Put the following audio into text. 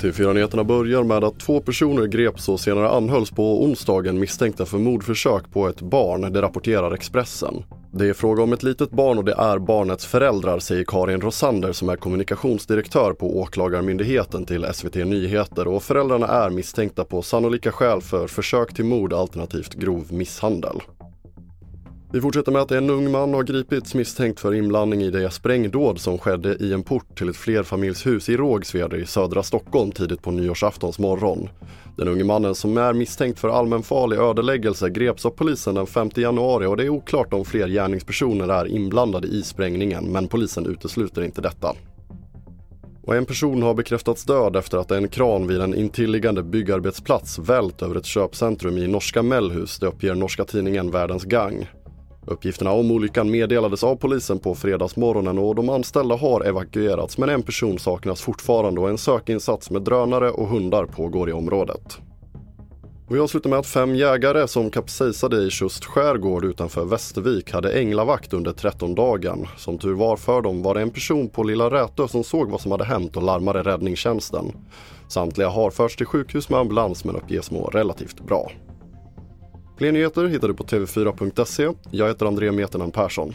TV4-nyheterna börjar med att två personer greps och senare anhölls på onsdagen misstänkta för mordförsök på ett barn, det rapporterar Expressen. Det är fråga om ett litet barn och det är barnets föräldrar, säger Karin Rosander som är kommunikationsdirektör på Åklagarmyndigheten till SVT Nyheter och föräldrarna är misstänkta på sannolika skäl för försök till mord alternativt grov misshandel. Vi fortsätter med att en ung man har gripits misstänkt för inblandning i det sprängdåd som skedde i en port till ett flerfamiljshus i Rågsved i södra Stockholm tidigt på nyårsaftons morgon. Den unge mannen som är misstänkt för allmänfarlig ödeläggelse greps av polisen den 5 januari och det är oklart om fler gärningspersoner är inblandade i sprängningen men polisen utesluter inte detta. Och en person har bekräftats död efter att en kran vid en intilliggande byggarbetsplats vält över ett köpcentrum i norska Mellhus, det uppger norska tidningen Världens Gang. Uppgifterna om olyckan meddelades av polisen på fredagsmorgonen och de anställda har evakuerats men en person saknas fortfarande och en sökinsats med drönare och hundar pågår i området. Och jag avslutar med att fem jägare som kapsejsade i Tjust skärgård utanför Västervik hade änglavakt under 13-dagen. Som tur var för dem var det en person på Lilla Rätö som såg vad som hade hänt och larmade räddningstjänsten. Samtliga har förts till sjukhus med ambulans men uppges må relativt bra. Fler nyheter hittar du på tv4.se. Jag heter André Meternan Persson.